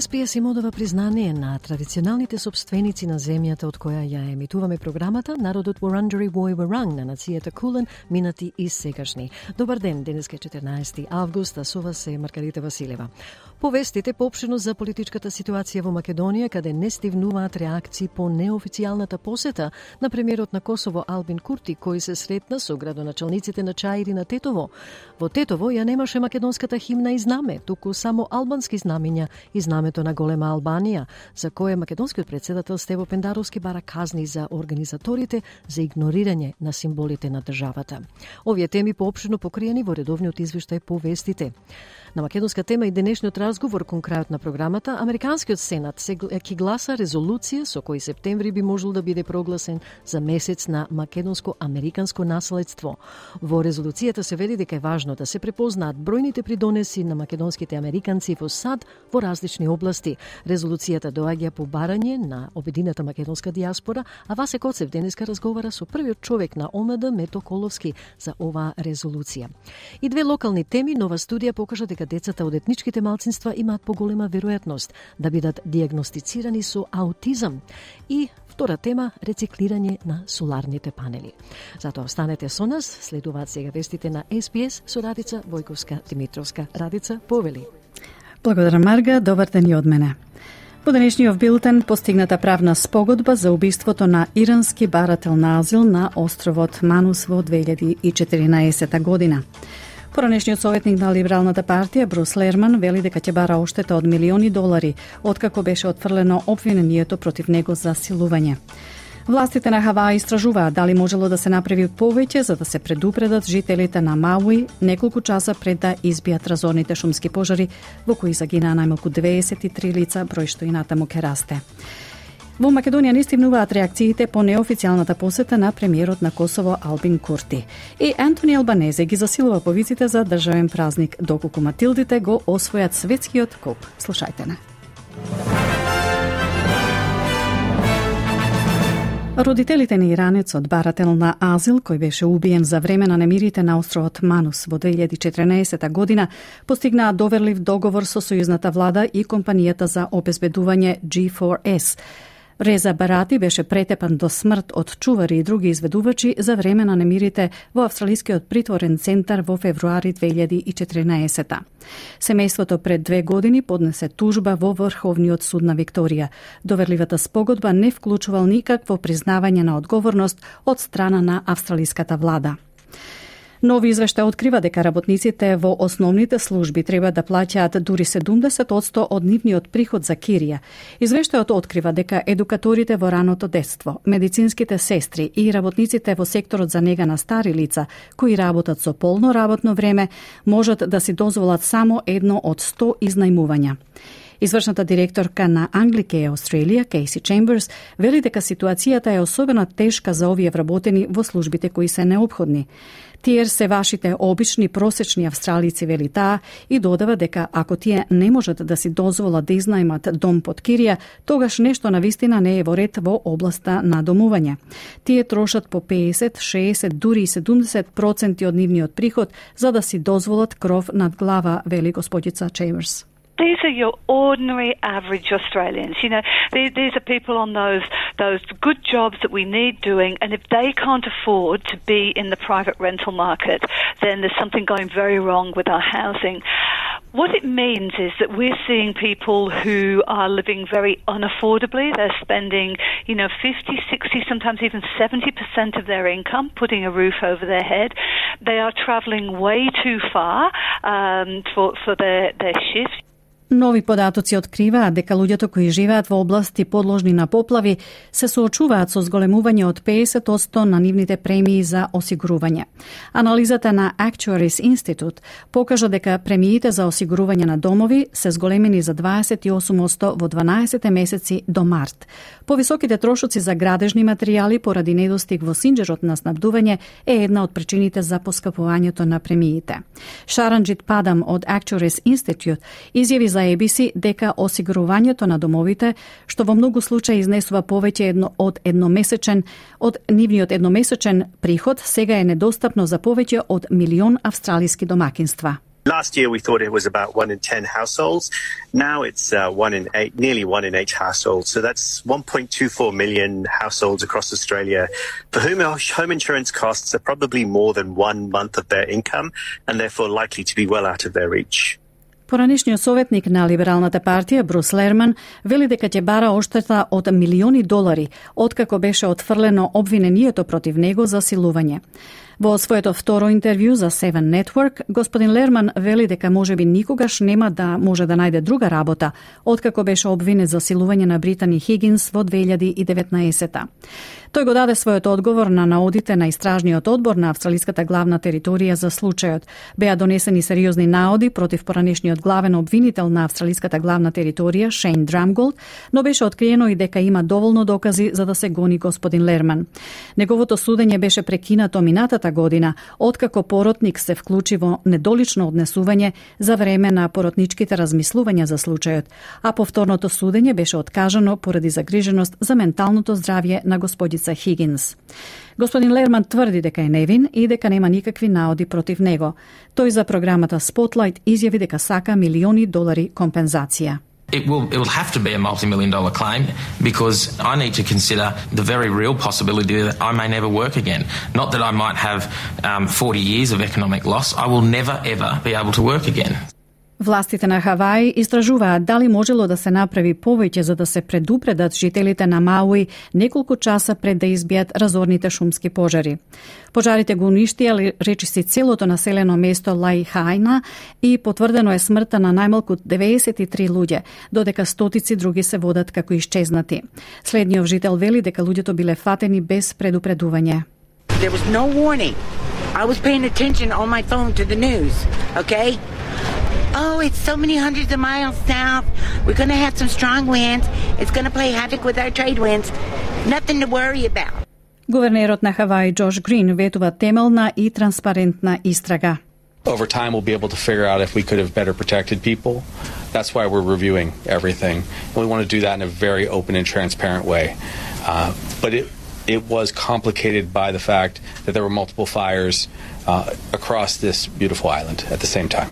СПС им одава признание на традиционалните собственици на земјата од која ја емитуваме програмата Народот Вуранджери Вој Варанг на нацијата Кулен, минати и сегашни. Добар ден, денес е 14 август, а со вас е Маргарита Василева. Повестите поопшено за политичката ситуација во Македонија, каде не стивнуваат реакции по неофицијалната посета на премиерот на Косово Албин Курти, кој се сретна со градоначалниците на Чаири на Тетово. Во Тетово ја немаше македонската химна и знаме, туку само албански знамиња и знамето на голема Албанија, за кое македонскиот председател Стево Пендаровски бара казни за организаторите за игнорирање на символите на државата. Овие теми поопшено покриени во редовниот извештај по вестите. На македонска тема и денешниот разговор кон крајот на програмата, Американскиот сенат се ќе гласа резолуција со кој септември би можел да биде прогласен за месец на македонско-американско наследство. Во резолуцијата се вели дека е важно да се препознаат бројните придонеси на македонските американци во САД во различни области. Резолуцијата доаѓа по барање на обедината македонска диаспора, а Васе Коцев денеска разговара со првиот човек на ОМД Мето Коловски за оваа резолуција. И две локални теми, нова студија покажа дека дека децата од етничките малцинства имаат поголема веројатност да бидат диагностицирани со аутизам и Втора тема – рециклирање на соларните панели. Затоа останете со нас, следуваат сега вестите на СПС со Радица Војковска Димитровска. Радица, повели. Благодарам, Марга. Добар ден и од мене. Во денешниот билтен постигната правна спогодба за убиството на ирански барател на азил на островот Манус во 2014 година. Поранешниот советник на Либералната партија Брус Лерман вели дека ќе бара оштета од милиони долари, откако беше отфрлено обвинението против него за силување. Властите на Хаваи истражуваат дали можело да се направи повеќе за да се предупредат жителите на Мауи неколку часа пред да избијат разорните шумски пожари во кои загинаа најмалку 23 лица, број што и натаму ке расте. Во Македонија не стигнуваат реакциите по неофицијалната посета на премиерот на Косово Албин Курти. И Антони Албанезе ги засилува повиците за државен празник, доколку Матилдите го освојат светскиот коп. Слушајте на. Родителите на иранецот барател на Азил, кој беше убиен за време на немирите на островот Манус во 2014 година, постигнаа доверлив договор со сојузната влада и компанијата за обезбедување G4S. Реза Барати беше претепан до смрт од чувари и други изведувачи за време на немирите во австралискиот притворен центар во февруари 2014 Семејството пред две години поднесе тужба во Врховниот суд на Викторија. Доверливата спогодба не вклучувал никакво признавање на одговорност од страна на австралиската влада. Нови извештај открива дека работниците во основните служби треба да плаќаат дури 70% од нивниот приход за кирија. Извештајот открива дека едукаторите во раното детство, медицинските сестри и работниците во секторот за нега на стари лица, кои работат со полно работно време, можат да си дозволат само едно од 100 изнајмувања. Извршната директорка на Англикеја Австралија, Кейси Чемберс, вели дека ситуацијата е особено тешка за овие вработени во службите кои се необходни. Тие се вашите обични просечни австралици вели таа и додава дека ако тие не можат да си дозволат да изнајмат дом под кирија, тогаш нешто на вистина не е во ред во областа на домување. Тие трошат по 50, 60, дури и 70% од нивниот приход за да си дозволат кров над глава, вели господица Чеймерс. These are your ordinary, average Australians. You know, these, these are people on those those good jobs that we need doing, and if they can't afford to be in the private rental market, then there's something going very wrong with our housing. What it means is that we're seeing people who are living very unaffordably. They're spending, you know, 50, 60, sometimes even 70% of their income putting a roof over their head. They are traveling way too far um, for, for their, their shift. Нови податоци откриваат дека луѓето кои живеат во области подложни на поплави се соочуваат со зголемување од 50% на нивните премии за осигурување. Анализата на Actuaries Institute покажа дека премиите за осигурување на домови се зголемени за 28% во 12 месеци до март. Повисоките трошоци за градежни материјали поради недостиг во синџерот на снабдување е една од причините за поскапувањето на премиите. Шаранџит Падам од Actuaries Institute изјави за за ABC дека осигурувањето на домовите, што во многу случаи изнесува повеќе едно од едномесечен од нивниот едномесечен приход, сега е недостапно за повеќе од милион австралиски домакинства. Last year, we thought it was about one in 10 households. Now it's uh, one in eight, nearly one in eight households. So that's 1.24 million households across Australia for whom home insurance costs are probably more than one month of their income and therefore likely to be well out of their reach. Поранешниот советник на Либералната партија Брус Лерман вели дека ќе бара оштета од милиони долари откако беше отфрлено обвинението против него за силување. Во своето второ интервју за Seven Network, господин Лерман вели дека можеби никогаш нема да може да најде друга работа, откако беше обвинет за силување на Британи Хигинс во 2019 Тој го даде својот одговор на наодите на истражниот одбор на австралиската главна територија за случајот. Беа донесени сериозни наоди против поранешниот главен обвинител на австралиската главна територија Шейн Драмголд, но беше откриено и дека има доволно докази за да се гони господин Лерман. Неговото судење беше прекинато минатата година, откако поротник се вклучи во недолично однесување за време на поротничките размислувања за случајот, а повторното судење беше откажано поради загриженост за менталното здравје на господица Хигинс. Господин Лерман тврди дека е невин и дека нема никакви наоди против него. Тој за програмата Spotlight изјави дека сака милиони долари компензација. It will, it will have to be a multi-million dollar claim because I need to consider the very real possibility that I may never work again. Not that I might have um, 40 years of economic loss. I will never ever be able to work again. Властите на Хаваи истражуваат дали можело да се направи повеќе за да се предупредат жителите на Мауи неколку часа пред да избијат разорните шумски пожари. Пожарите го уништија речиси целото населено место Лајхајна и потврдено е смртта на најмалку 93 луѓе, додека стотици други се водат како исчезнати. Следниот жител вели дека луѓето биле фатени без предупредување. There was no warning. I was paying attention on my phone to the news, okay? oh, it's so many hundreds of miles south. We're going to have some strong winds. It's going to play havoc with our trade winds. Nothing to worry about. Hawaii Josh Green vetova temeljna i transparentna istraga. Over time, we'll be able to figure out if we could have better protected people. That's why we're reviewing everything. We want to do that in a very open and transparent way. Uh, but it, it was complicated by the fact that there were multiple fires uh, across this beautiful island at the same time.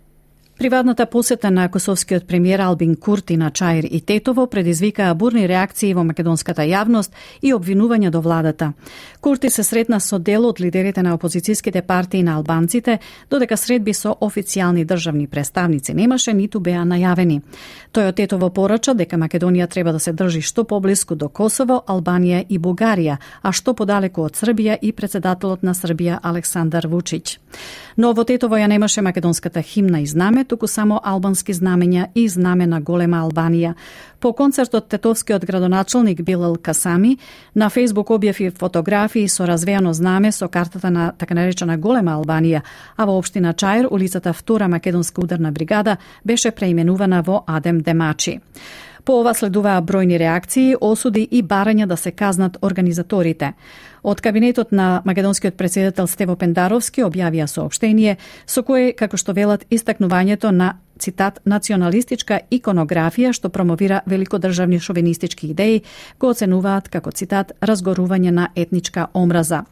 Приватната посета на косовскиот премиер Албин Курти на Чаир и Тетово предизвикаа бурни реакции во македонската јавност и обвинувања до владата. Курти се сретна со дел од лидерите на опозицијските партии на албанците, додека средби со официјални државни представници немаше ниту беа најавени. Тој од Тетово порача дека Македонија треба да се држи што поблиску до Косово, Албанија и Бугарија, а што подалеку од Србија и председателот на Србија Александар Вучиќ. Но во Тетово ја немаше македонската химна и знаме, туку само албански знамења и знаме на голема Албанија. По концертот тетовскиот градоначалник Билал Касами на Фейсбук објави фотографии со развејано знаме со картата на така наречена голема Албанија, а во општина Чаир улицата Втора македонска ударна бригада беше преименувана во Адем Демачи. По ова следуваа бројни реакции, осуди и барања да се казнат организаторите. Од кабинетот на македонскиот председател Стево Пендаровски објавија соопштение со кое, како што велат, истакнувањето на цитат, националистичка иконографија што промовира великодржавни шовинистички идеи, го оценуваат како цитат разгорување на етничка омраза.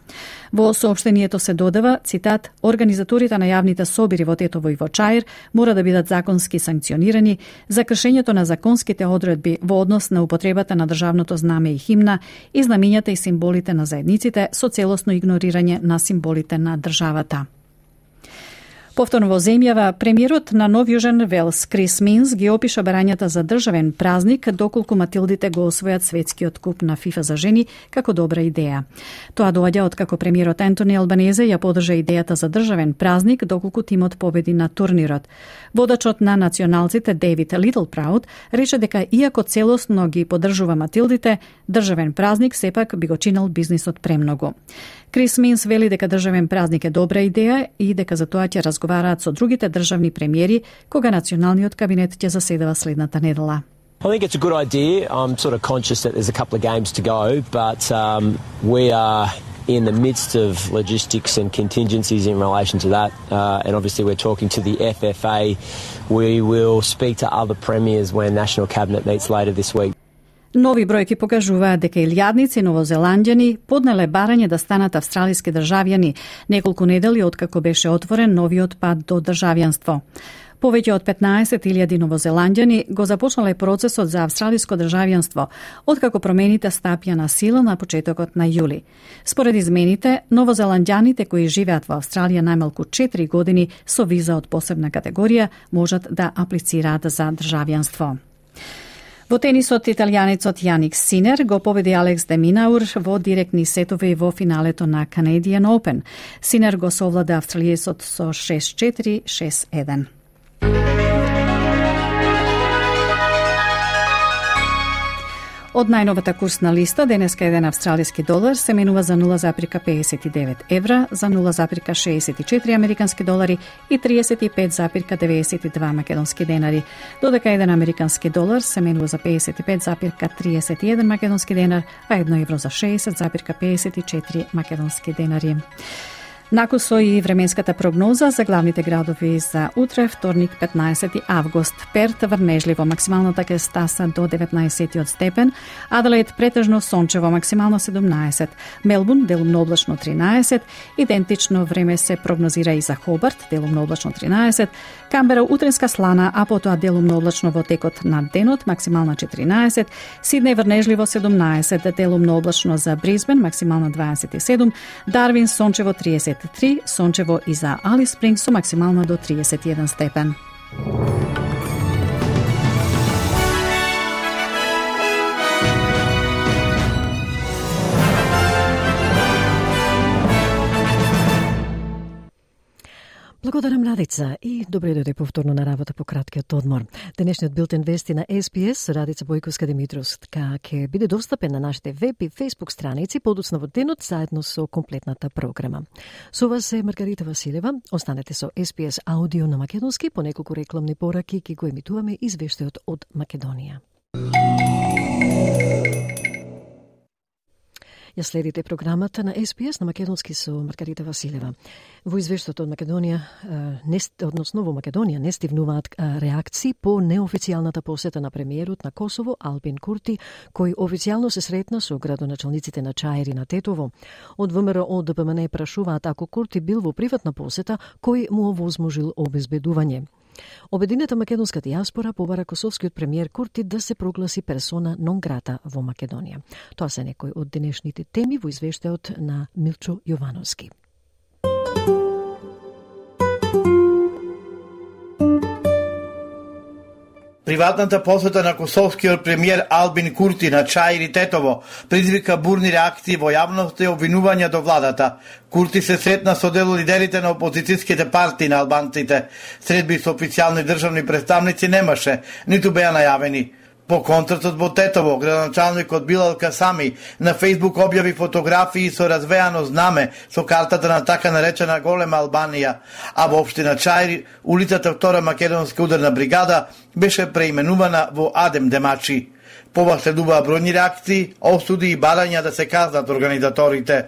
Во соопштението се додава, цитат, организаторите на јавните собири во Тетово и во Чаир мора да бидат законски санкционирани за кршењето на законските одредби во однос на употребата на државното знаме и химна и знамињата и символите на заедниците со целосно игнорирање на символите на државата. Повторно во земјава, премиерот на Нов Јужен Велс, Крис Минс, ги опиша барањата за државен празник, доколку Матилдите го освојат светскиот куп на ФИФА за жени како добра идеја. Тоа доаѓа од како премиерот Антони Албанезе ја подржа идејата за државен празник, доколку тимот победи на турнирот. Водачот на националците Дейвид Литл Прауд рече дека иако целосно ги поддржува Матилдите, државен празник сепак би го чинел бизнисот премногу. Крис Минс вели дека државен празник е добра идеја и дека за тоа ќе разговараат со другите државни премиери кога националниот кабинет ќе заседава следната недела. I think it's a good idea. I'm sort of conscious that there's a couple of games to go, but um, we are in the midst of logistics and contingencies in relation to that. Uh, and obviously, we're talking to the FFA. We will speak to other premiers when National Cabinet meets later this week. Нови бројки покажуваат дека илјадници новозеландјани поднеле барање да станат австралиски државјани неколку недели откако беше отворен новиот пат до државјанство. Повеќе од 15.000 новозеландјани го започнале процесот за австралиско државјанство, откако промените стапија на сила на почетокот на јули. Според измените, новозеландјаните кои живеат во Австралија најмалку 4 години со виза од посебна категорија можат да аплицираат за државјанство. Во тенисот италијанецот Јаник Синер го победи Алекс Деминаур во директни сетови во финалето на Canadian Open. Синер го совлада австралијецот со 6-4, 6-1. Од најновата курсна листа, денеска еден австралиски долар се менува за 0,59 евра, за 0,64 американски долари и 35,92 македонски денари, додека еден американски долар се менува за 55,31 македонски денар, а едно евро за 60,54 македонски денари. Накусо и временската прогноза за главните градови за утре, вторник 15 август. Перт врнежливо, максималната така ќе стаса до 19 степен, Аделаид претежно сончево, максимално 17, Мелбун делумно облачно 13, идентично време се прогнозира и за Хобарт, делумно облачно 13, Камбера утренска слана, а потоа делумно облачно во текот на денот, максимална 14, Сиднеј врнежливо 17, делумно облачно за Бризбен, максимална 27, Дарвин сончево 30 23, sunčevo i za Alice Spring su maksimalno do 31 stepen. Благодарам Радица и добре дојде повторно на работа по краткиот одмор. Денешниот билтен вести на SPS со Радица Бојковска Димитровска така ќе биде достапен на нашите веб и фейсбук страници подоцна во денот заедно со комплетната програма. Со вас е Маргарита Василева. Останете со SPS аудио на македонски по неколку рекламни пораки ки го емитуваме извештајот од Македонија. Ја следите програмата на СПС на Македонски со Маргарита Василева. Во извештото од Македонија, не, односно во Македонија, не стивнуваат реакции по неофицијалната посета на премиерот на Косово Албин Курти, кој официјално се сретна со градоначалниците на Чаери на Тетово. Од ВМРО од ДПМН прашуваат ако Курти бил во приватна посета, кој му овозможил обезбедување. Обединета македонска диаспора побара косовскиот премиер Курти да се прогласи персона нон грата во Македонија. Тоа се некои од денешните теми во извештајот на Милчо Јовановски. Приватната посета на косовскиот премиер Албин Курти на Чаири Тетово предизвика бурни реакции во јавноста и обвинувања до владата. Курти се сретна со дел лидерите на опозицијските партии на албанците. Средби со официјални државни представници немаше, ниту беа најавени. По концертот во Тетово, градоначалникот Билал Касами на Фейсбук објави фотографии со развеано знаме со картата на така наречена Голема Албанија, а во општина Чаир, улицата Втора Македонска ударна бригада беше преименувана во Адем Демачи. Пова следуваа бројни реакции, осуди и барања да се казнат организаторите.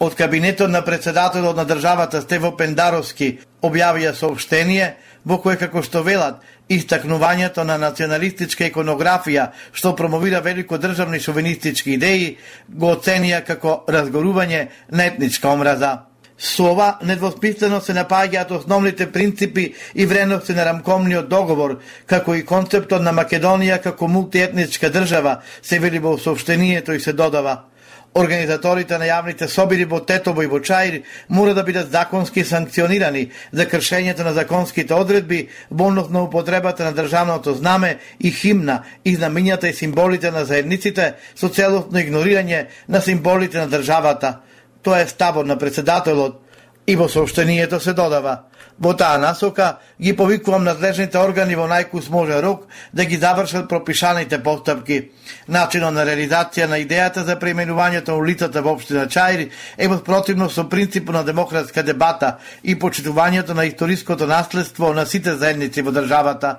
Од кабинетот на председателот на државата Стево Пендаровски објавија сообштение во кое како што велат Истакнувањето на националистичка иконографија, што промовира велико државни шовинистички идеи, го оценија како разгорување на етничка омраза. Со ова недвосмислено се напаѓаат основните принципи и вредности на рамкомниот договор, како и концептот на Македонија како мултиетничка држава, се вели во сообщението и се додава. Организаторите на јавните собири во Тетово и во Чаир мора да бидат законски санкционирани за кршењето на законските одредби во однос на употребата на државното знаме и химна и знамињата и символите на заедниците со целосно игнорирање на символите на државата. Тоа е ставот на председателот и во сообщението се додава Во таа насока ги повикувам надлежните органи во најкус може рок да ги завршат пропишаните постапки. Начинот на реализација на идејата за преименувањето на улицата во општина Чаир е во противно со принципот на демократска дебата и почитувањето на историското наследство на сите заедници во државата.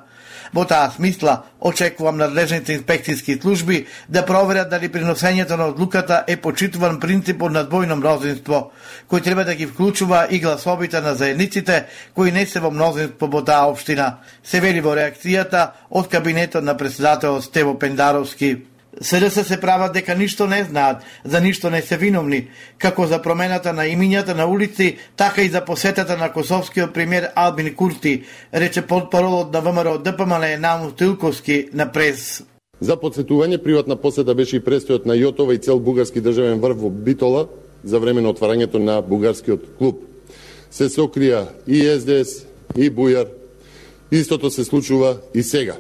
Во таа смисла, очекувам надлежните инспекцијски служби да проверат дали приносењето на одлуката е почитуван принципот на двојно мнозинство, кој треба да ги вклучува и гласовите на заедниците кои не се во мнозинство во таа општина, се вели во реакцијата од кабинетот на председател Стево Пендаровски. СДС се прават дека ништо не знаат, за ништо не се виновни, како за промената на имињата на улици, така и за посетата на косовскиот премиер Албин Курти, рече подпаролот на ВМРО ДПМН Наум Тилковски на прес. За подсетување, приватна посета беше и престојот на Јотова и цел бугарски државен врв во Битола за време на отварањето на бугарскиот клуб. Се сокрија и СДС, и Бујар. Истото се случува и сега.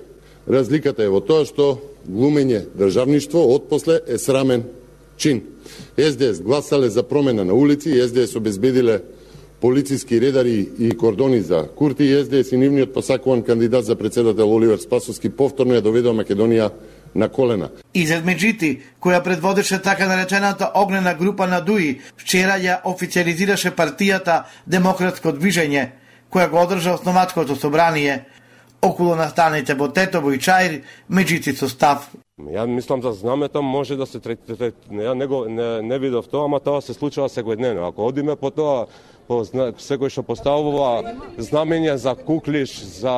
Разликата е во тоа што глумење државништво отпосле е срамен чин. СДС гласале за промена на улици, СДС обезбедиле полициски редари и кордони за Курти СДС и нивниот па посакуван кандидат за председател Оливер Спасовски повторно ја доведува Македонија на колена. Изед Меджити, која предводеше така наречената огнена група на Дуи, вчера ја официализираше партијата Демократско движење, која го одржа основачкото собрание околу настаните во Тетово и Чаир, Меджити со став. Ја мислам за знамето може да се третира, ја не, го, не, не видов тоа, ама тоа се случува секојдневно. Ако одиме по тоа, по секој што поставува знамење за Куклиш, за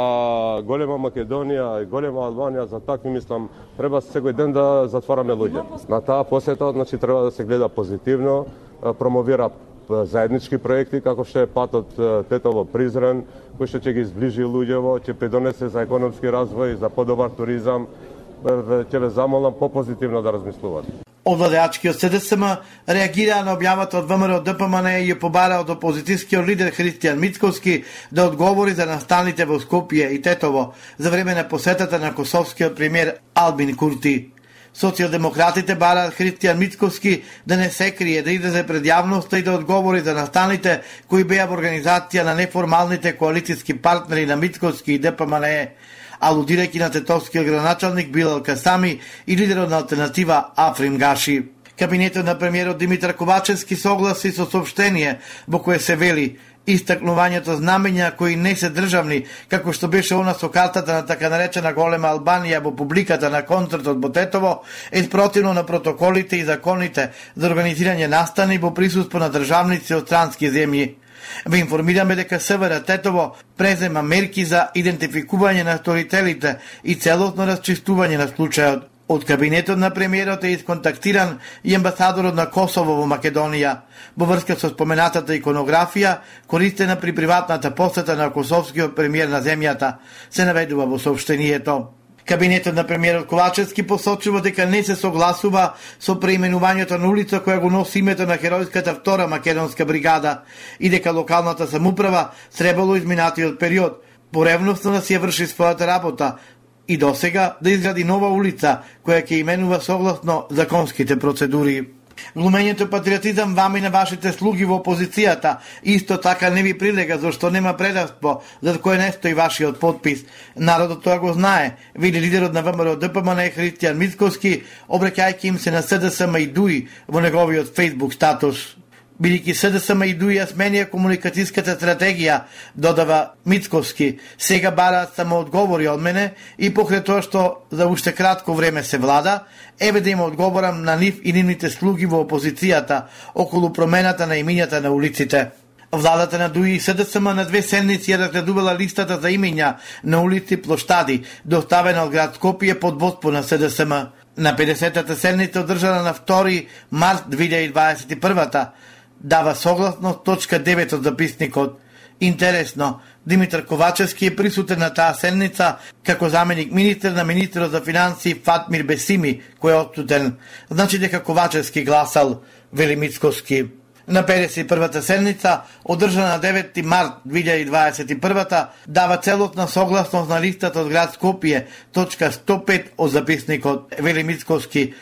голема Македонија голема Албанија, за такви мислам, треба секој ден да затвараме луѓе. На таа посета, значи, треба да се гледа позитивно, промовира заеднички проекти, како што е патот Тетово Призрен, кој што ќе ги изближи луѓево, ќе придонесе за економски развој, за подобар туризам, ќе ве замолам попозитивно да размислувате. Овладеачкиот СДСМ реагира на објавата од ВМРО ДПМН и ја побара од опозицијскиот лидер Христијан Мицковски да одговори за настаните во Скопје и Тетово за време на посетата на косовскиот премиер Албин Курти. Социјалдемократите бараат Христијан Мицковски да не се крие, да излезе пред јавноста и да одговори за настаните кои беа во организација на неформалните коалициски партнери на Мицковски и ДПМНЕ, алудирајќи на тетовскиот граначалник Билал Касами и лидерот на алтернатива Африм Гаши. Кабинетот на премиерот Димитар Ковачевски согласи со сообщение во кое се вели истакнувањето знамења кои не се државни, како што беше она со картата на така наречена голема Албанија во публиката на концертот во Тетово, е спротивно на протоколите и законите за организирање настани во присуство на државници од странски земји. Ве информираме дека СВР Тетово презема мерки за идентификување на сторителите и целосно расчистување на случајот. Од кабинетот на премиерот е исконтактиран и амбасадорот на Косово во Македонија во врска со споменатата иконографија користена при приватната посета на косовскиот премиер на земјата, се наведува во сообштението. Кабинетот на премиерот Ковачевски посочува дека не се согласува со преименувањето на улица која го носи името на херојската втора македонска бригада и дека локалната самуправа требало изминатиот период поревносно да си ја врши својата работа и до сега да изгради нова улица која ќе именува согласно законските процедури. Глумењето патриотизам вами на вашите слуги во опозицијата исто така не ви прилега зашто нема предавство за кое не стои вашиот подпис. Народот тоа го знае, вели лидерот на ВМРО ДПМН Христијан Мицковски, обраќајќи им се на СДСМ и ДУИ во неговиот фейсбук статус бидејќи СДСМ и ДУИ ја сменија комуникацијската стратегија, додава Мицковски. Сега бараат само одговори од мене и покрај тоа што за уште кратко време се влада, еве да им одговорам на нив и нивните слуги во опозицијата околу промената на имињата на улиците. Владата на ДУИ и СДСМ на две седници ја разгледувала листата за имиња на улици плоштади, доставена од град Скопје под водство на СДСМ. На 50-та седница одржана на 2 март 2021 дава согласно точка 9 од записникот. Интересно, Димитар Ковачевски е присутен на таа седница како заменик министер на министерот за финансии Фатмир Бесими, кој е отсутен. Значи дека Ковачевски гласал, вели Мицковски. На 51-та седница, одржана на 9 март 2021 дава целотна согласност на листата од град Скопје, точка 105 од записникот Вели Мицковски.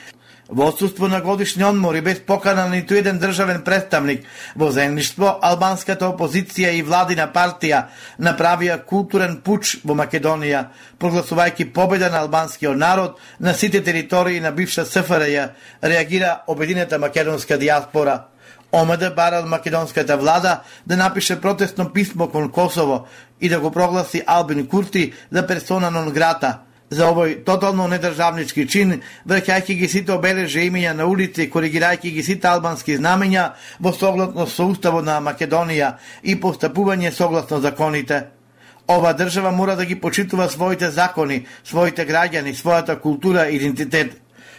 Во отсутство на годишни одмори без покана на ниту еден државен представник во земјиштво, албанската опозиција и владина партија направија културен пуч во Македонија, прогласувајќи победа на албанскиот народ на сите територии на бивша СФРЈ, реагира обединета македонска диаспора. ОМД бара од македонската влада да напише протестно писмо кон Косово и да го прогласи Албин Курти за персона нон грата – за овој тотално недржавнички чин, враќајќи ги сите обележи имења на улици, коригирајќи ги сите албански знамења во согласно со уставот на Македонија и постапување согласно законите. Ова држава мора да ги почитува своите закони, своите граѓани, својата култура и идентитет.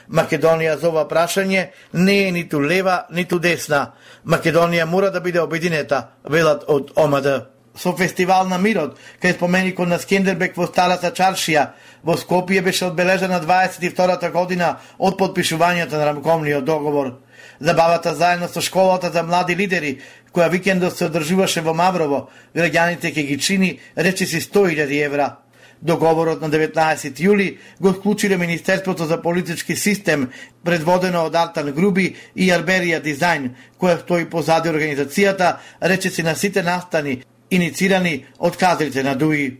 Македонија за ова прашање не е ниту лева, ниту десна. Македонија мора да биде обединета, велат од ОМД со фестивал на мирот, кај споменикот на Скендербек во Старата Чаршија, во Скопје беше одбележена 22-та година од подпишувањето на рамковниот договор. Забавата заедно со школата за млади лидери, која викендот се одржуваше во Маврово, граѓаните ке ги чини речиси 100.000 евра. Договорот на 19 јули го склучиле Министерството за политички систем, предводено од Артан Груби и Арберија Дизајн, која стои позади организацијата, рече си на сите настани иницирани од кадрите на ДУИ.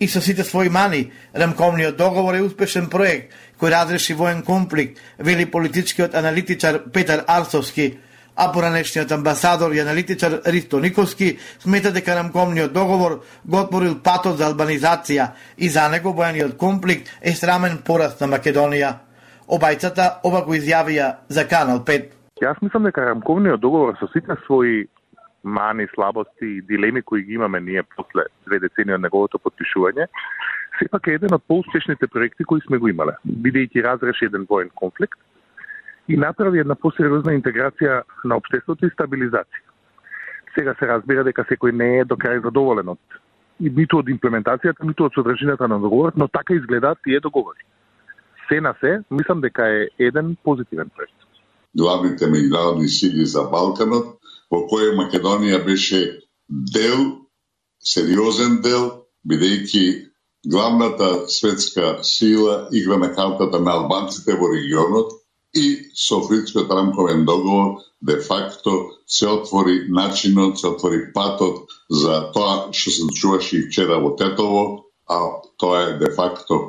И со сите своји мани, рамковниот договор е успешен проект кој разреши воен конфликт, вели политичкиот аналитичар Петар Арсовски, а поранешниот амбасадор и аналитичар Ристо Никовски смета дека рамковниот договор го отворил патот за албанизација и за него воениот конфликт е срамен пораст на Македонија. Обајцата ова го изјавија за Канал 5. Јас мислам дека рамковниот договор со сите своји мани, слабости и дилеми кои ги имаме ние после две децени од неговото подпишување, сепак е еден од поуспешните проекти кои сме го имале, бидејќи разреши еден воен конфликт и направи една посериозна интеграција на општеството и стабилизација. Сега се разбира дека секој не е до крај задоволен од и ниту од имплементацијата, ниту од содржината на договорот, но така изгледаат тие договори. Се на се, мислам дека е еден позитивен проект. Главните меѓународни сили за Балканот во кој Македонија беше дел, сериозен дел, бидејќи главната светска сила игра на картата на албанците во регионот и со Фрицкиот рамковен договор де факто се отвори начинот, се отвори патот за тоа што се случуваше и вчера во Тетово, а тоа е де факто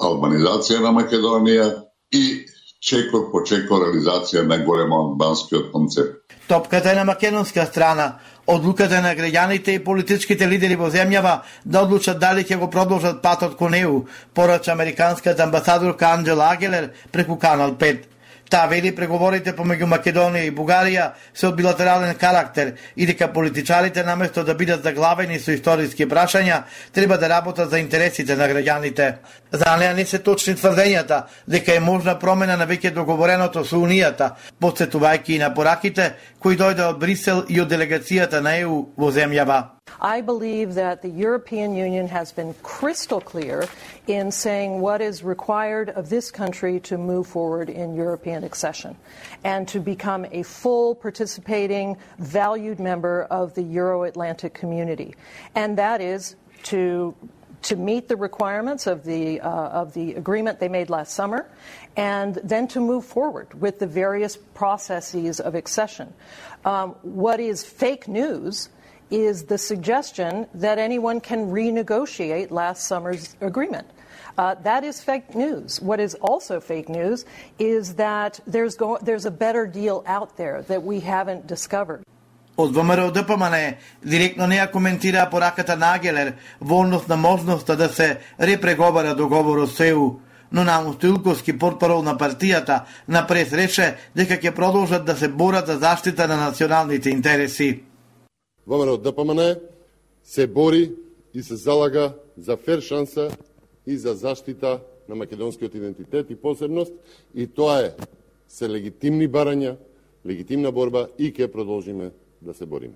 албанизација на Македонија и чекор по чекор реализација на големо албанскиот концепт. Топката е на македонска страна. Одлуката на граѓаните и политичките лидери во земјава да одлучат дали ќе го продолжат патот кон ЕУ, порача американската амбасадорка Анджела Агелер преку Канал 5. Таа вели преговорите помеѓу Македонија и Бугарија се од билатерален карактер и дека политичарите наместо да бидат заглавени со историски прашања, треба да работат за интересите на граѓаните. За неа не се точни тврдењата дека е можна промена на веќе договореното со Унијата, подсетувајќи и на пораките кои дојде од Брисел и од делегацијата на ЕУ во земјава. I believe that the European Union has been crystal clear in saying what is required of this country to move forward in European accession and to become a full participating, valued member of the Euro Atlantic community. And that is to to meet the requirements of the, uh, of the agreement they made last summer, and then to move forward with the various processes of accession. Um, what is fake news is the suggestion that anyone can renegotiate last summer's agreement. Uh, that is fake news. What is also fake news is that there's, go- there's a better deal out there that we haven't discovered. Од ВМРО ДПМН директно не ја коментира пораката на Агелер во однос на можноста да се репреговара договорот со ЕУ, но Намо Стоилковски, портпарол на партијата, на прес рече дека ќе продолжат да се борат за заштита на националните интереси. ВМРО ДПМН се бори и се залага за фер шанса и за заштита на македонскиот идентитет и посебност и тоа е се легитимни барања, легитимна борба и ќе продолжиме да се бориме.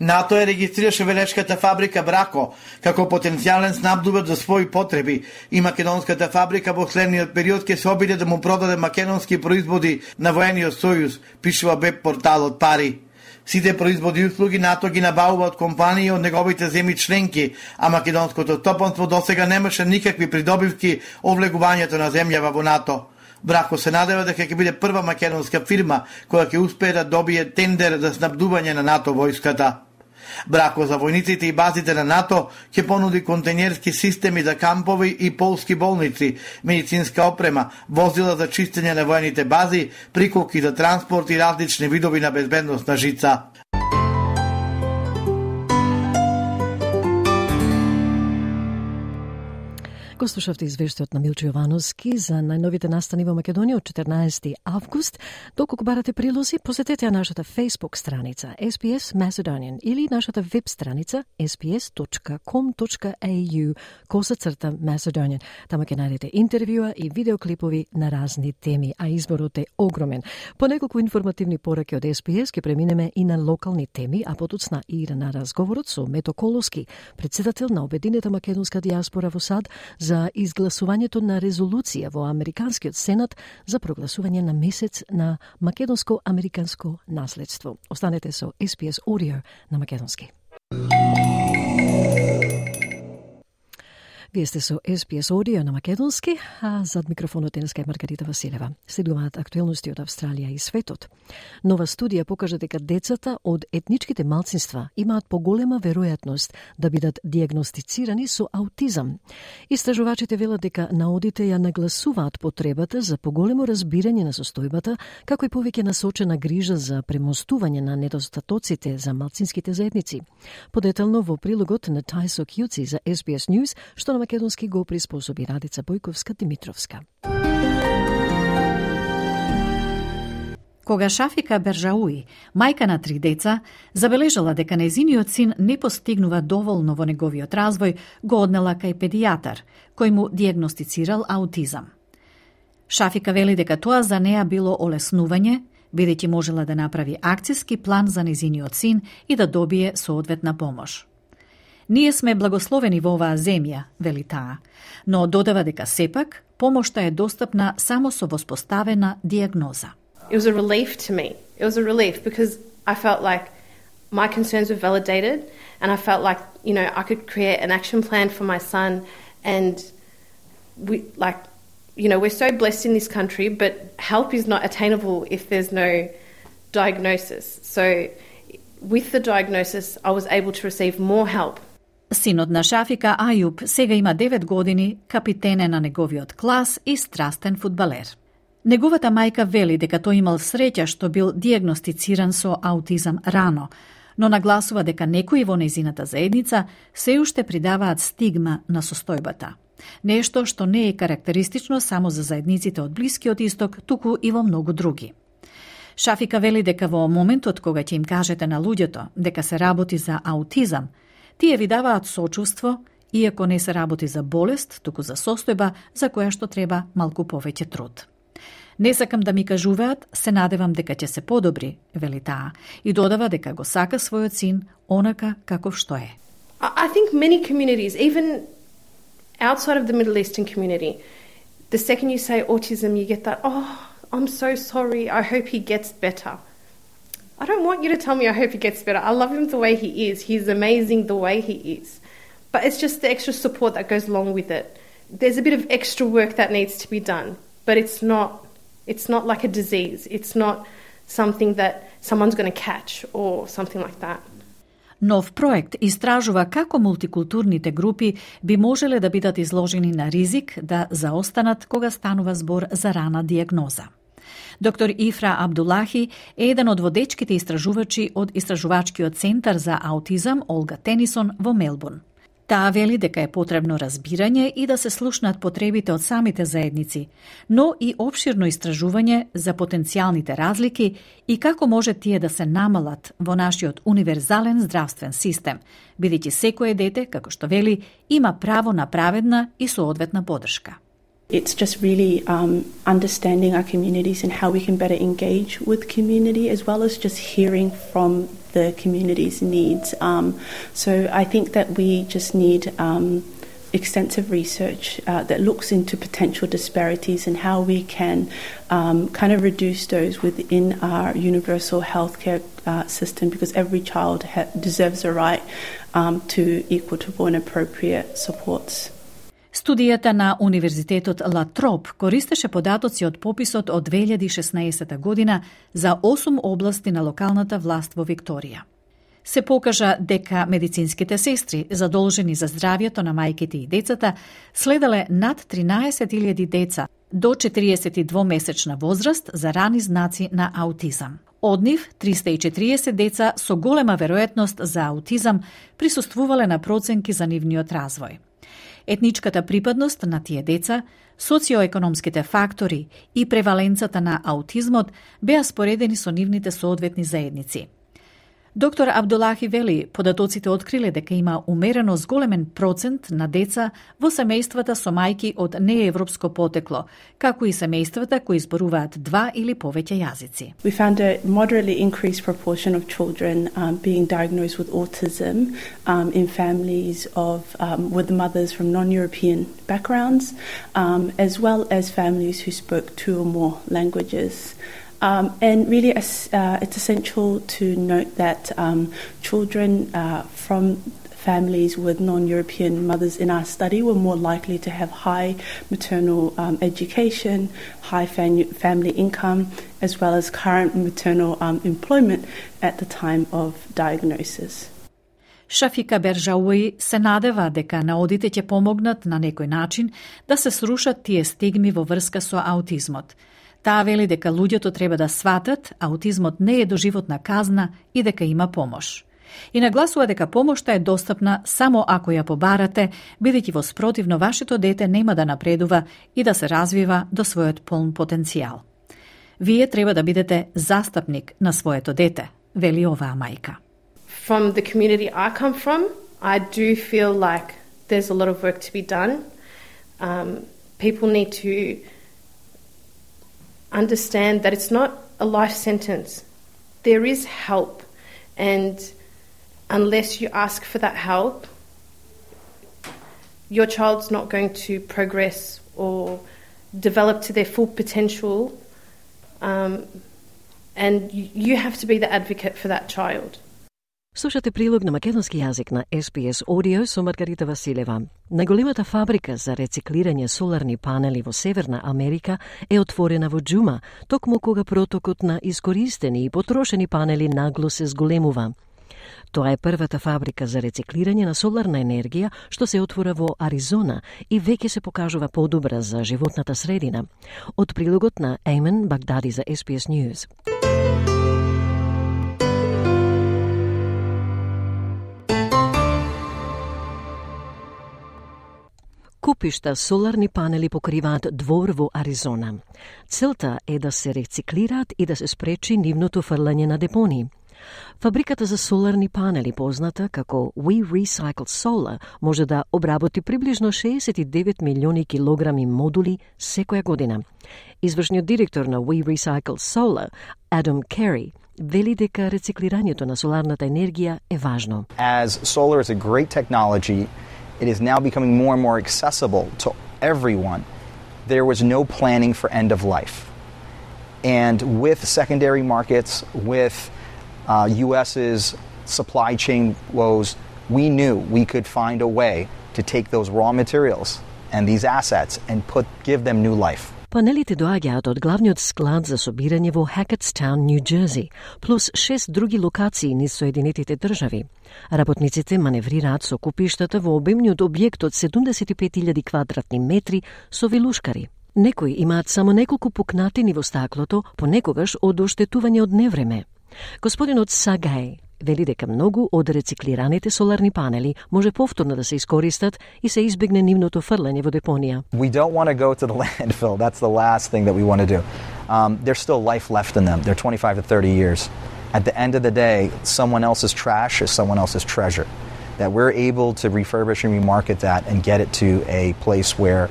НАТО е регистрираше велешката фабрика Брако како потенцијален снабдувач за своји потреби и македонската фабрика во следниот период ќе се обиде да му продаде македонски производи на воениот сојуз, пишува веб порталот Пари. Сите производи и услуги НАТО ги набавува од компании од неговите земји членки, а македонското топанство досега немаше никакви придобивки о влегувањето на земјава во НАТО. Брако се надева дека ќе биде прва македонска фирма која ќе успее да добие тендер за снабдување на НАТО војската. Брако за војниците и базите на НАТО ќе понуди контейнерски системи за кампови и полски болници, медицинска опрема, возила за чистење на воените бази, приколки за транспорт и различни видови на безбедност на жица. Го слушавте извештајот на Милчо Јовановски за најновите настани во Македонија од 14 август. Доколку барате прилози, посетете ја нашата Facebook страница SPS Macedonian или нашата веб страница sps.com.au коса црта Macedonian. Тама ќе најдете интервјуа и видеоклипови на разни теми, а изборот е огромен. По неколку информативни пораки од SPS ќе преминеме и на локални теми, а потоцна и на разговорот со Мето Колоски, председател на Обединета македонска диаспора во САД за за изгласувањето на резолуција во Американскиот Сенат за прогласување на месец на македонско-американско наследство. Останете со SPS Audio на македонски. Вие сте со SPS Audio на Македонски, а зад микрофонот денеска е Маргарита Василева. Следуваат актуелности од Австралија и светот. Нова студија покажа дека децата од етничките малцинства имаат поголема веројатност да бидат диагностицирани со аутизам. Истражувачите велат дека наодите ја нагласуваат потребата за поголемо разбирање на состојбата, како и повеќе насочена грижа за премостување на недостатоците за малцинските заедници. Подетално во прилогот на Тајсо Кјуци за SBS News, што на македонски го приспособи Радица Бојковска-Димитровска. Кога Шафика Бержауи, мајка на три деца, забележала дека незиниот син не постигнува доволно во неговиот развој, го однела кај педијатар, кој му диагностицирал аутизам. Шафика вели дека тоа за неа било олеснување, бидејќи можела да направи акцијски план за незиниот син и да добие соодветна помош. Ние сме благословени во оваа земја, вели таа, но додава дека сепак помошта е достапна само со воспоставена диагноза. It was a relief to me. It was a relief because I felt like my concerns were validated and I felt like, you know, I could create an action plan for my son and we like you know, we're so blessed in this country, but help is not attainable if there's no diagnosis. So with the diagnosis, I was able to receive more help Синот на Шафика Ајуб сега има 9 години, капитен е на неговиот клас и страстен фудбалер. Неговата мајка вели дека тој имал среќа што бил диагностициран со аутизам рано, но нагласува дека некои во незината заедница се уште придаваат стигма на состојбата. Нешто што не е карактеристично само за заедниците од Блискиот исток, туку и во многу други. Шафика вели дека во моментот кога ќе им кажете на луѓето дека се работи за аутизам – Тие ви даваат сочувство, иако не се работи за болест, туку за состојба за која што треба малку повеќе труд. Не сакам да ми кажуваат, се надевам дека ќе се подобри, вели таа, и додава дека го сака својот син онака каков што е. I think many communities, even outside of the Middle Eastern community, the second you say autism, you get that, oh, I'm so sorry, I hope he gets better. I don't want you to tell me I hope he gets better. I love him the way he is. He's amazing the way he is. But it's just the extra support that goes along with it. There's a bit of extra work that needs to be done, but it's not it's not like a disease. It's not something that someone's going to catch or something like that. Нов проект истражува како мултикултурните групи би можеле да бидат изложени на ризик да заостанат кога станува збор за рана диагноза. Доктор Ифра Абдулахи е еден од водечките истражувачи од Истражувачкиот центар за аутизам Олга Тенисон во Мелбурн. Таа вели дека е потребно разбирање и да се слушнат потребите од самите заедници, но и обширно истражување за потенцијалните разлики и како може тие да се намалат во нашиот универзален здравствен систем, бидејќи секое дете, како што вели, има право на праведна и соодветна подршка. It's just really um, understanding our communities and how we can better engage with community as well as just hearing from the community's needs. Um, so I think that we just need um, extensive research uh, that looks into potential disparities and how we can um, kind of reduce those within our universal healthcare uh, system because every child ha- deserves a right um, to equitable and appropriate supports. Студијата на Универзитетот Ла Троп користеше податоци од пописот од 2016 година за 8 области на локалната власт во Викторија. Се покажа дека медицинските сестри, задолжени за здравјето на мајките и децата, следеле над 13.000 деца до 42 месечна возраст за рани знаци на аутизам. Од нив, 340 деца со голема веројатност за аутизам присуствувале на проценки за нивниот развој етничката припадност на тие деца, социоекономските фактори и преваленцата на аутизмот беа споредени со нивните соодветни заедници. Доктор Абдулахи вели, податоците откриле дека има умерено зголемен процент на деца во семејствата со мајки од неевропско потекло, како и семејствата кои зборуваат два или повеќе јазици. We found a moderately increased proportion of children um, being diagnosed with autism um, in families of um, with mothers from non-European backgrounds, um, as well as families who spoke two or more languages. Um, and really, uh, it's essential to note that um, children uh, from families with non European mothers in our study were more likely to have high maternal um, education, high fam- family income, as well as current maternal um, employment at the time of diagnosis. Шафика Бержауи се надева дека наодите ќе помогнат на некој начин да се срушат тие стигми во врска со аутизмот – Таа вели дека луѓето треба да сватат аутизмот не е доживотна казна и дека има помош. И нагласува дека помошта е достапна само ако ја побарате, бидејќи во спротивно вашето дете нема да напредува и да се развива до својот полн потенцијал. Вие треба да бидете застапник на своето дете, вели оваа мајка. From the community I come from, I do feel like there's a lot of work to be done. Um, people need to understand that it's not a life sentence. There is help, and unless you ask for that help, your child's not going to progress or develop to their full potential. Um, and you have to be the advocate for that child. Слушате прилог на македонски јазик на SPS Audio со Маргарита Василева. Најголемата фабрика за рециклирање соларни панели во Северна Америка е отворена во Джума, токму кога протокот на искористени и потрошени панели нагло се зголемува. Тоа е првата фабрика за рециклирање на соларна енергија што се отвора во Аризона и веќе се покажува подобра за животната средина. Од прилогот на Еймен Багдади за SPS News. Купишта соларни панели покриваат двор во Аризона. Целта е да се рециклираат и да се спречи нивното фрлање на депони. Фабриката за соларни панели, позната како We Recycle Solar, може да обработи приближно 69 милиони килограми модули секоја година. Извршниот директор на We Recycle Solar, Адам Керри, вели дека рециклирањето на соларната енергија е важно. As solar is a great technology it is now becoming more and more accessible to everyone. There was no planning for end of life. And with secondary markets, with uh, US's supply chain woes, we knew we could find a way to take those raw materials and these assets and put, give them new life. Панелите доаѓаат од главниот склад за собирање во Хакетстаун, Нью Джерси, плюс шест други локации низ Соединетите држави. Работниците маневрираат со купиштата во обемниот објект од 75.000 квадратни метри со вилушкари. Некои имаат само неколку пукнатини во стаклото, понекогаш од оштетување од невреме. Господинот Сагај вели дека многу од рециклираните соларни панели може повторно да се искористат и се избегне нивното фрлање во депонија. We don't want to go to the landfill. That's the last thing that we want to do. Um, there's still life left in them. They're 25 to 30 years. At the end of the day, someone else's trash is someone else's treasure. That we're able to refurbish and remarket that and get it to a place where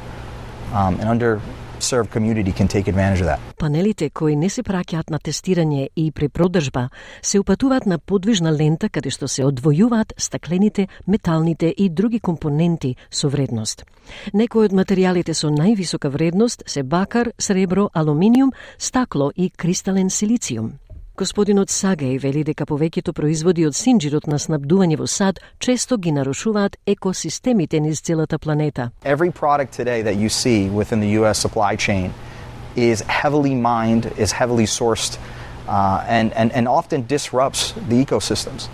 um, an serve community can take advantage of that. Панелите кои не се праќаат на тестирање и препродажба се упатуваат на подвижна лента каде што се одвојуваат стаклените, металните и други компоненти со вредност. Некои од материјалите со највисока вредност се бакар, сребро, алуминиум, стакло и кристален силициум. Господинот Сагеј вели дека повеќето производи од синџирот на снабдување во сад често ги нарушуваат екосистемите низ целата планета. Every product today that you see within the U.S. supply chain is heavily mined, is heavily sourced, uh, and, and, and often disrupts the ecosystems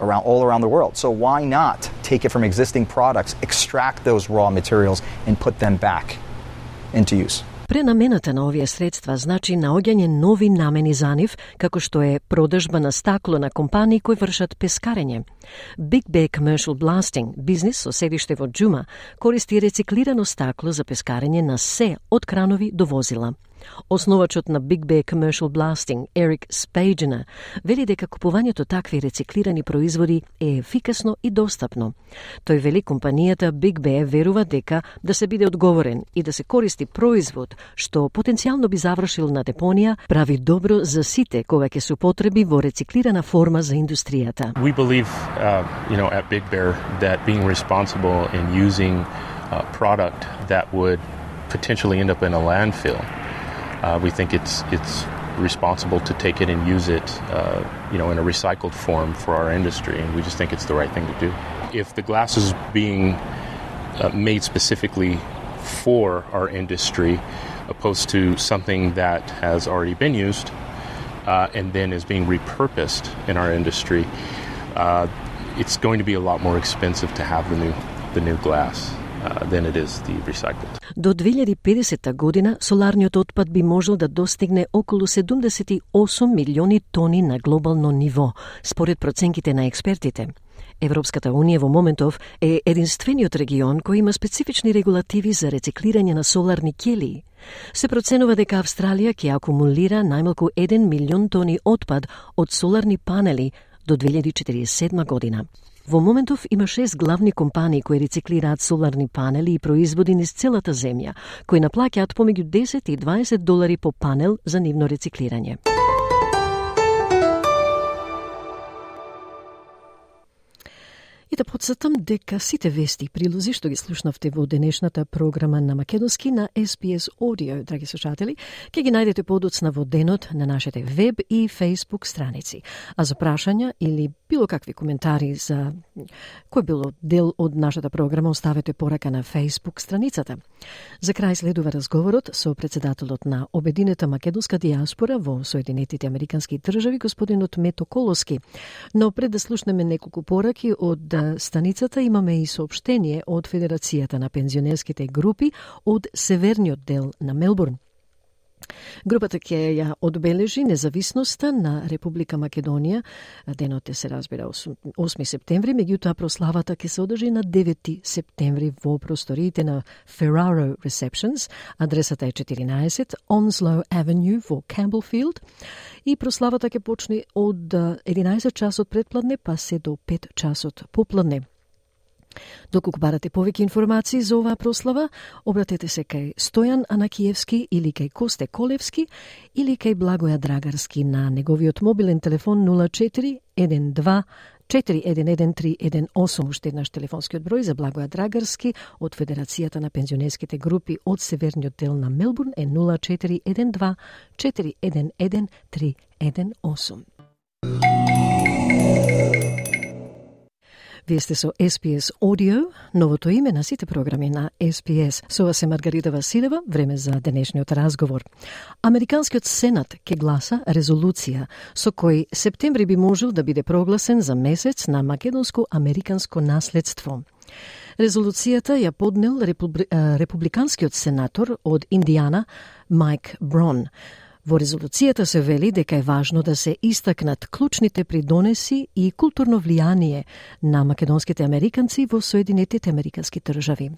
around all around the world. So why not take it from existing products, extract those raw materials, and put them back into use? Пренамената на овие средства значи наоѓање нови намени за нив, како што е продажба на стакло на компании кои вршат пескарење. Big Bay Commercial Blasting, бизнис со седиште во Джума, користи рециклирано стакло за пескарење на се од кранови до возила. Основачот на Big Bay Commercial Blasting, Ерик Спейджена, вели дека купувањето такви рециклирани производи е ефикасно и достапно. Тој вели компанијата Big Bay верува дека да се биде одговорен и да се користи производ што потенцијално би завршил на депонија, прави добро за сите кога ќе се употреби во рециклирана форма за индустријата. We believe, uh, you know, at Big Bear that being responsible in using a product that would potentially end up in a landfill uh, we think it's it's responsible to take it and use it, uh, you know, in a recycled form for our industry, and we just think it's the right thing to do. If the glass is being uh, made specifically for our industry, opposed to something that has already been used uh, and then is being repurposed in our industry, uh, it's going to be a lot more expensive to have the new the new glass. Uh, than it is the recycled. До 2050 година соларниот отпад би можел да достигне околу 78 милиони тони на глобално ниво, според проценките на експертите. Европската Унија во моментов е единствениот регион кој има специфични регулативи за рециклирање на соларни ќелии. Се проценува дека Австралија ќе акумулира најмалку 1 милион тони отпад од соларни панели до 2047 година. Во моментов има шест главни компании кои рециклираат соларни панели и производи низ целата земја, кои наплаќаат помеѓу 10 и 20 долари по панел за нивно рециклирање. И да подсетам дека сите вести и прилози што ги слушнавте во денешната програма на Македонски на SPS Audio, драги слушатели, ќе ги најдете подоцна во денот на нашите веб и Facebook страници. А за прашања или било какви коментари за кој било дел од нашата програма, оставете порака на Facebook страницата. За крај следува разговорот со председателот на Обединета македонска диаспора во Соединетите Американски држави, господинот Мето Колоски. Но пред да слушнеме неколку пораки од станицата имаме и сообштение од Федерацијата на пензионерските групи од северниот дел на Мелбурн. Групата ќе ја одбележи независноста на Република Македонија. Денот е се разбира 8 септември, меѓутоа прославата ќе се одржи на 9 септември во просториите на Ferraro Receptions. Адресата е 14 Onslow Avenue во Campbellfield и прославата ќе почне од 11 часот предпладне па се до 5 часот попладне. Доколку барате повеќе информации за оваа прослава, обратете се кај Стојан Анакиевски или кај Косте Колевски или кај Благоја Драгарски на неговиот мобилен телефон 04 12 411318 уште еднаш телефонскиот број за Благоја Драгарски од Федерацијата на пензионерските групи од северниот дел на Мелбурн е 0412 411 318. Вие сте со SPS Audio, новото име на сите програми на SPS. Со вас е Маргарита Василева, време за денешниот разговор. Американскиот Сенат ке гласа резолуција со кој септември би можел да биде прогласен за месец на македонско-американско наследство. Резолуцијата ја поднел републиканскиот сенатор од Индијана Майк Брон. Во резолуцијата се вели дека е важно да се истакнат клучните придонеси и културно влијание на македонските американци во Соединетите Американски држави.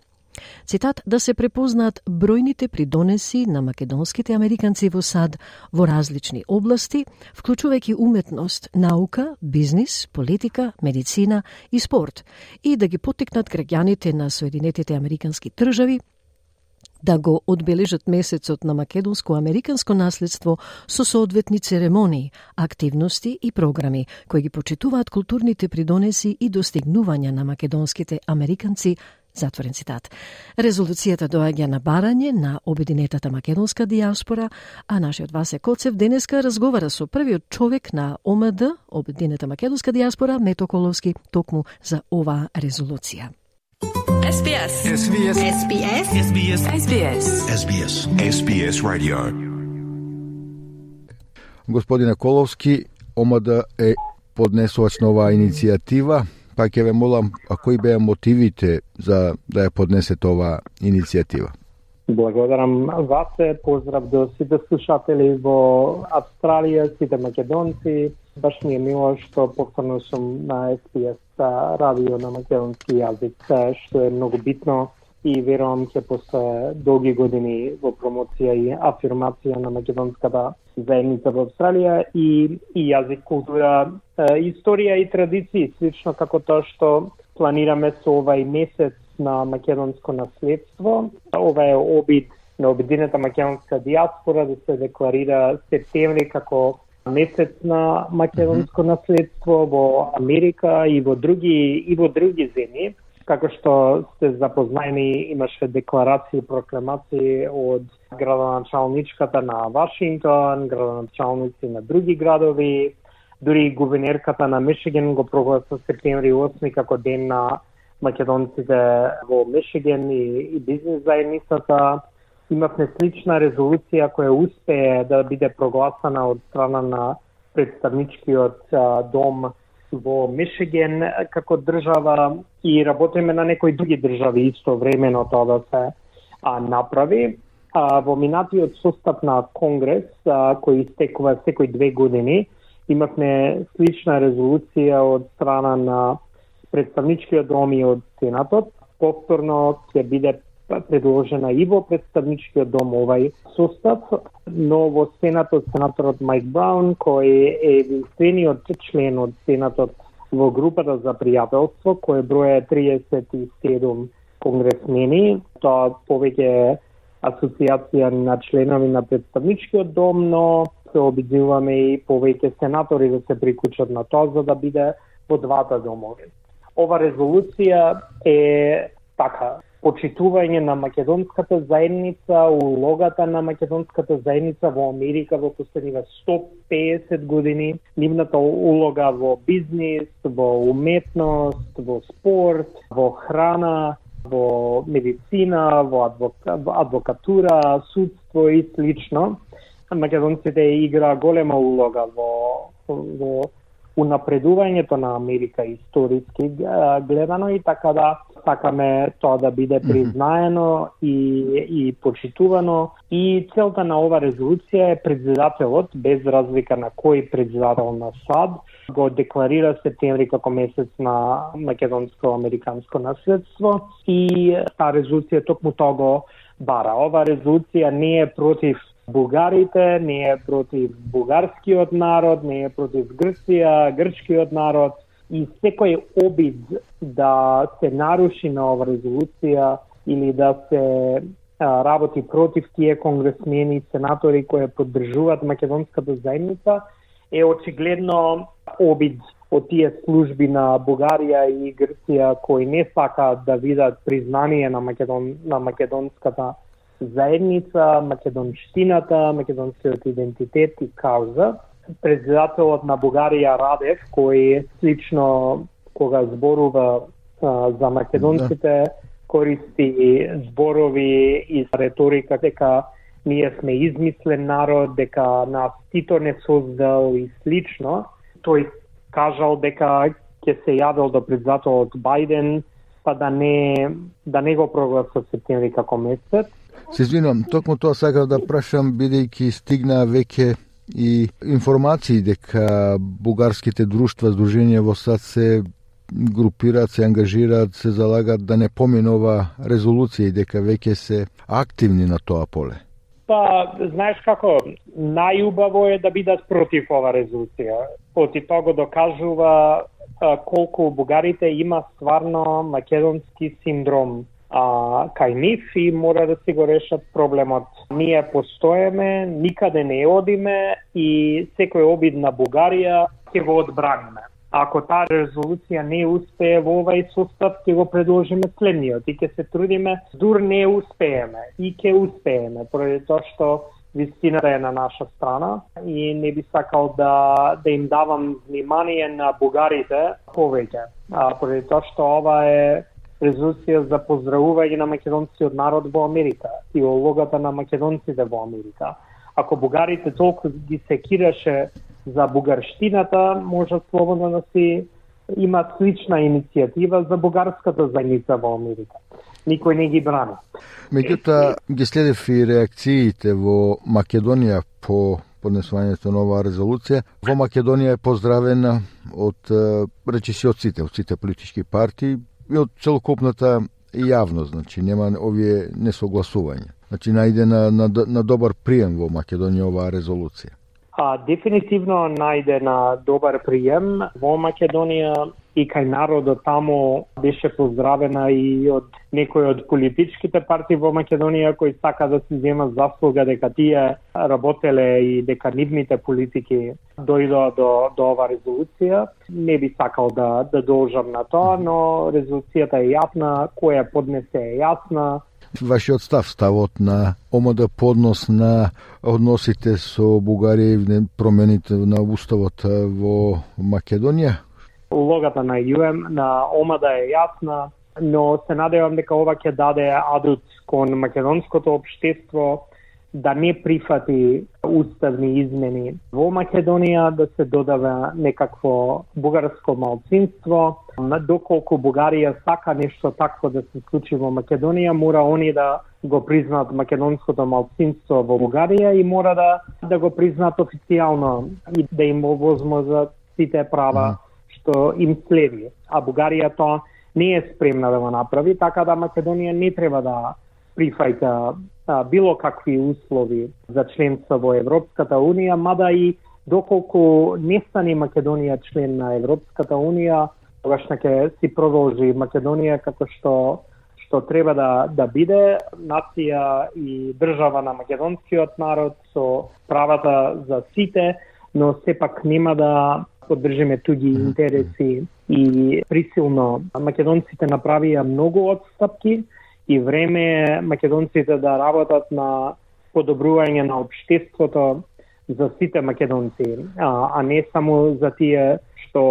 Цитат да се препознаат бројните придонеси на македонските американци во САД во различни области, вклучувајќи уметност, наука, бизнис, политика, медицина и спорт, и да ги потекнат граѓаните на Соединетите Американски држави да го одбележат месецот на македонско-американско наследство со соодветни церемонии, активности и програми кои ги почитуваат културните придонеси и достигнувања на македонските американци Затворен цитат. Резолуцијата доаѓа на барање на Обединетата македонска диаспора, а нашиот Васе Коцев денеска разговара со првиот човек на ОМД, Обединета македонска диаспора, Мето Коловски, токму за оваа резолуција. SBS. SBS. SBS. SBS. SBS. SBS. SBS Radio. Господине Коловски, ОМД е поднесувач на оваа иницијатива па ќе ве молам, а кои беа мотивите за да ја поднесете оваа иницијатива? Благодарам васе, поздрав до сите слушатели во Австралија, сите македонци. Баш ми е мило што повторно сум на SPS радио на македонски јазик, што е многу битно и верувам ќе после долги години во промоција и афирмација на македонската заедница во Австралија и, и јазик, култура, историја и традиции, слично како тоа што планираме со овај месец на македонско наследство. Ова е обид на обединета македонска диаспора да се декларира септември како месец на македонско наследство во Америка и во други и во други земји како што сте запознаени, имаше декларации и прокламации од градоначалничката на Вашингтон, градоначалници на други градови, дури гувернерката на Мишиген го прогласа септември 8 како ден на македонците во Мишиген и, и бизнес заедницата. Имавме слична резолуција која успее да биде прогласана од страна на представничкиот дом во Мишиген како држава и работиме на некои други држави исто времено тоа да се а, направи. А, во минатиот состав на Конгрес, а, кој истекува секој две години, имавме слична резолуција од страна на представничкиот дом и од Сенатот. Повторно ќе биде Па, предложена и во представничкиот дом овај состав, но во Сенатот сенаторот Майк Браун, кој е единствениот член од Сенатот во групата за пријателство, кој броја 37 конгресмени, тоа повеќе асоциација на членови на представничкиот дом, но се обидуваме и повеќе сенатори да се приклучат на тоа за да биде во двата домови. Ова резолуција е така почитување на македонската заедница, улогата на македонската заедница во Америка во последниве 150 години, нивната улога во бизнис, во уметност, во спорт, во храна, во медицина, во, адвока, адвокатура, судство и слично. Македонците игра голема улога во, во унапредувањето на Америка историски гледано и така да сакаме тоа да биде признаено и, и почитувано и целта на ова резолуција е председателот без разлика на кој председател на САД го декларира септември како месец на македонско-американско наследство и таа резолуција токму тоа го бара. Ова резолуција не е против бугарите, не е против бугарскиот народ, не е против Грција, грчкиот народ. И секој обид да се наруши на ова резолуција или да се а, работи против тие конгресмени и сенатори кои поддржуваат македонската заедница е очигледно обид од тие служби на Бугарија и Грција кои не сакаат да видат признание на Македон на македонската заедница, македонштината, македонскиот идентитет и кауза. Председателот на Бугарија Радев, кој слично кога зборува а, за македонците, да. користи зборови и реторика дека ние сме измислен народ, дека нас Тито не создал и слично. Тој кажал дека ќе се јавил до председателот Бајден, па да не, да не го прогласа септември како месец Се извинувам, токму тоа сакав да прашам, бидејќи стигна веќе и информации дека бугарските друштва, здруженија во САД се групираат, се ангажираат, се залагат да не поминува резолуција и дека веќе се активни на тоа поле. Па, знаеш како, најубаво е да бидат против ова резолуција. Оти тоа го докажува колку бугарите има стварно македонски синдром а, кај нив и мора да си го решат проблемот. Ние постоеме, никаде не одиме и секој обид на Бугарија ќе го одбраниме. Ако таа резолуција не успее во овај состав, ќе го предложиме следниот и ќе се трудиме, дур не успееме и ќе успееме, поради тоа што вистината е на наша страна и не би сакал да, да им давам внимание на бугарите повеќе. А, поради тоа што ова е резолуција за поздравување на македонскиот народ во Америка и улогата на македонците во Америка. Ако бугарите толку ги секираше за бугарштината, може слободно да си има слична иницијатива за бугарската заедница во Америка. Никој не ги брани. Меѓутоа, ги следев и реакциите во Македонија по поднесувањето на оваа резолуција. Во Македонија е поздравена од речиси од сите, од сите политички партии и од целокупната јавност, значи нема овие несогласувања. Значи најде на, на, на добар прием во Македонија оваа резолуција. А, дефинитивно најде на добар прием во Македонија и кај народот таму беше поздравена и од некои од политичките партии во Македонија кои сака да се земат заслуга дека тие работеле и дека нивните политики дојдоа до, до ова резолуција. Не би сакал да, да должам на тоа, но резолуцијата е јасна, која поднесе е јасна, вашиот став, ставот на омода поднос на односите со Бугарија и промените на уставот во Македонија? Улогата на ЈУМ на омада е јасна, но се надевам дека ова ќе даде адут кон македонското општество да не прифати уставни измени во Македонија, да се додава некакво бугарско малцинство. Доколку Бугарија сака нешто такво да се случи во Македонија, мора они да го признаат македонското малцинство во Бугарија и мора да да го признаат официјално и да им овозможат сите права што им следи. А Бугарија тоа не е спремна да го направи, така да Македонија не треба да прифајта а, било какви услови за членство во Европската Унија, мада и доколку не стане Македонија член на Европската Унија, тогаш ќе си продолжи Македонија како што што треба да да биде нација и држава на македонскиот народ со правата за сите, но сепак нема да поддржиме туѓи интереси и присилно. Македонците направија многу отстапки и време е македонците да работат на подобрување на обштеството за сите македонци, а, а не само за тие што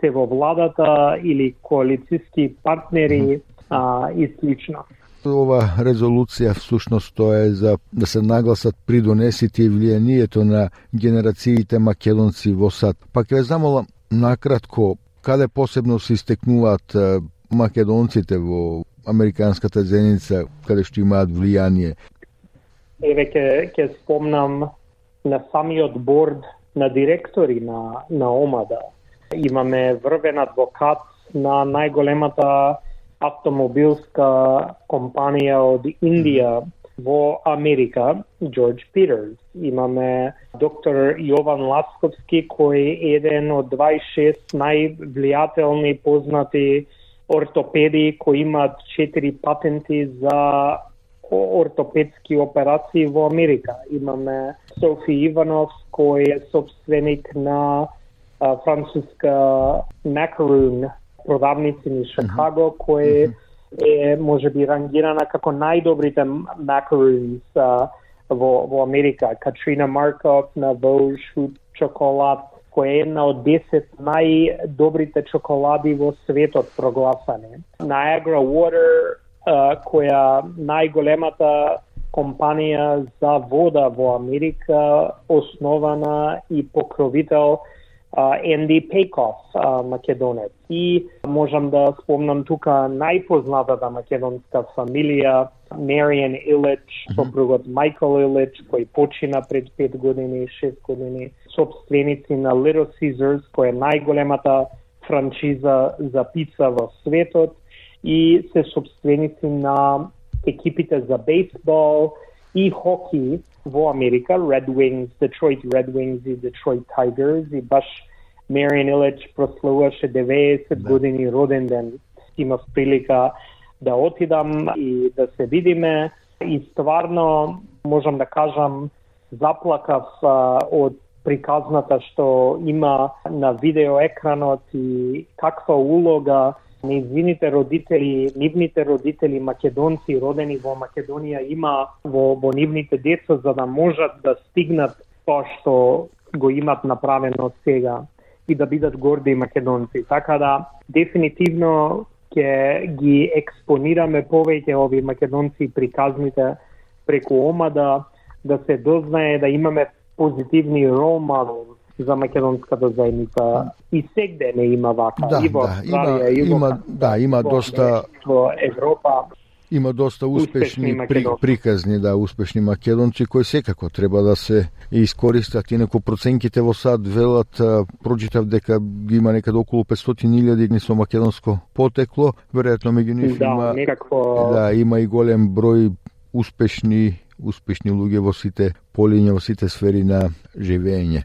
се во владата или коалициски партнери а, и слично. Ова резолуција всушност тоа е за да се нагласат придонесите и влијанието на генерациите македонци во САД. Пак ве замолам накратко каде посебно се истекнуваат македонците во американската зеница, каде што имаат влијание? Еве ке, ке спомнам на самиот борд на директори на, на ОМАДА. Имаме врвен адвокат на најголемата автомобилска компанија од Индија во Америка, Джордж Питерс. Имаме доктор Јован Ласковски, кој е еден од 26 највлијателни познати ортопеди кои имаат четири патенти за ортопедски операции во Америка. Имаме Софи Иванов кој е собственик на француска Macaroon продавници ни Шикаго кој е може би рангирана како најдобрите а, во, во Америка. Катрина Марков на Vogue Food Chocolate која е една од 10 најдобрите чоколади во светот прогласани. Niagara Water, која најголемата компанија за вода во Америка, основана и покровител Енди Пейков, македонец. И можам да спомнам тука најпознатата македонска фамилија Мариан Илич, сопругот Майкл Илич, кој почина пред 5 години, 6 години, собственици на Little Caesars, која е најголемата франчиза за пица во светот и се собственици на екипите за бейсбол и хоки во Америка, Red Wings, Detroit Red Wings и Detroit Tigers и баш Мариан Илич прославуваше 90 да. години роден ден. Имав прилика да отидам и да се видиме и стварно можам да кажам заплакав а, од приказната што има на видео екранот и каква улога нејзините родители, нивните родители македонци родени во Македонија има во, во нивните деца за да можат да стигнат тоа што го имат направено сега и да бидат горди македонци. Така да, дефинитивно ќе ги експонираме повеќе ови македонци приказните преку ОМА да, да се дознае да имаме позитивни рол за македонската заедница. И сегде не има вака. Да, и во да, Австралија има, и во има, да, има во, доста во Европа. Има доста успешни, Успешни при, приказни, да, успешни македонци кои секако треба да се искористат. Инаку проценките во САД велат, прочитав дека има некаде околу 500.000 ни со македонско потекло, веројатно меѓу нив Да, има некакво- да, има и голем број успешни успешни луѓе во сите полиња, во сите сфери на живење.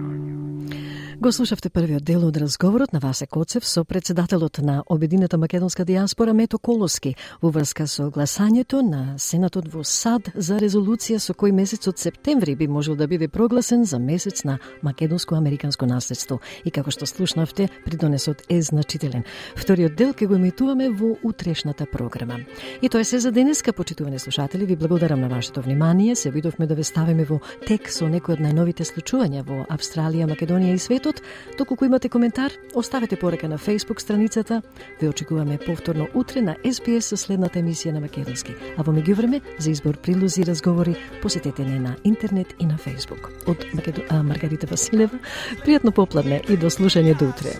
Го слушавте првиот дел од разговорот на Васе Коцев со председателот на Обединета македонска диаспора Мето Колоски во врска со гласањето на Сенатот во САД за резолуција со кој месецот септември би можел да биде прогласен за месец на македонско-американско наследство. И како што слушнавте, придонесот е значителен. Вториот дел ќе го емитуваме во утрешната програма. И тоа е се за денеска, почитувани слушатели. Ви благодарам на вашето внимание. Се видовме да ве ставиме во тек со некои од најновите случувања во Австралија, Македонија и светот. Доколку имате коментар, оставете порека на Facebook страницата. Ве очекуваме повторно утре на SBS со следната емисија на Македонски. А во меѓувреме, за избор прилози и разговори, посетете не на интернет и на Facebook. Од Македо... а, Маргарита Василева, пријатно попладне и до слушање до утре.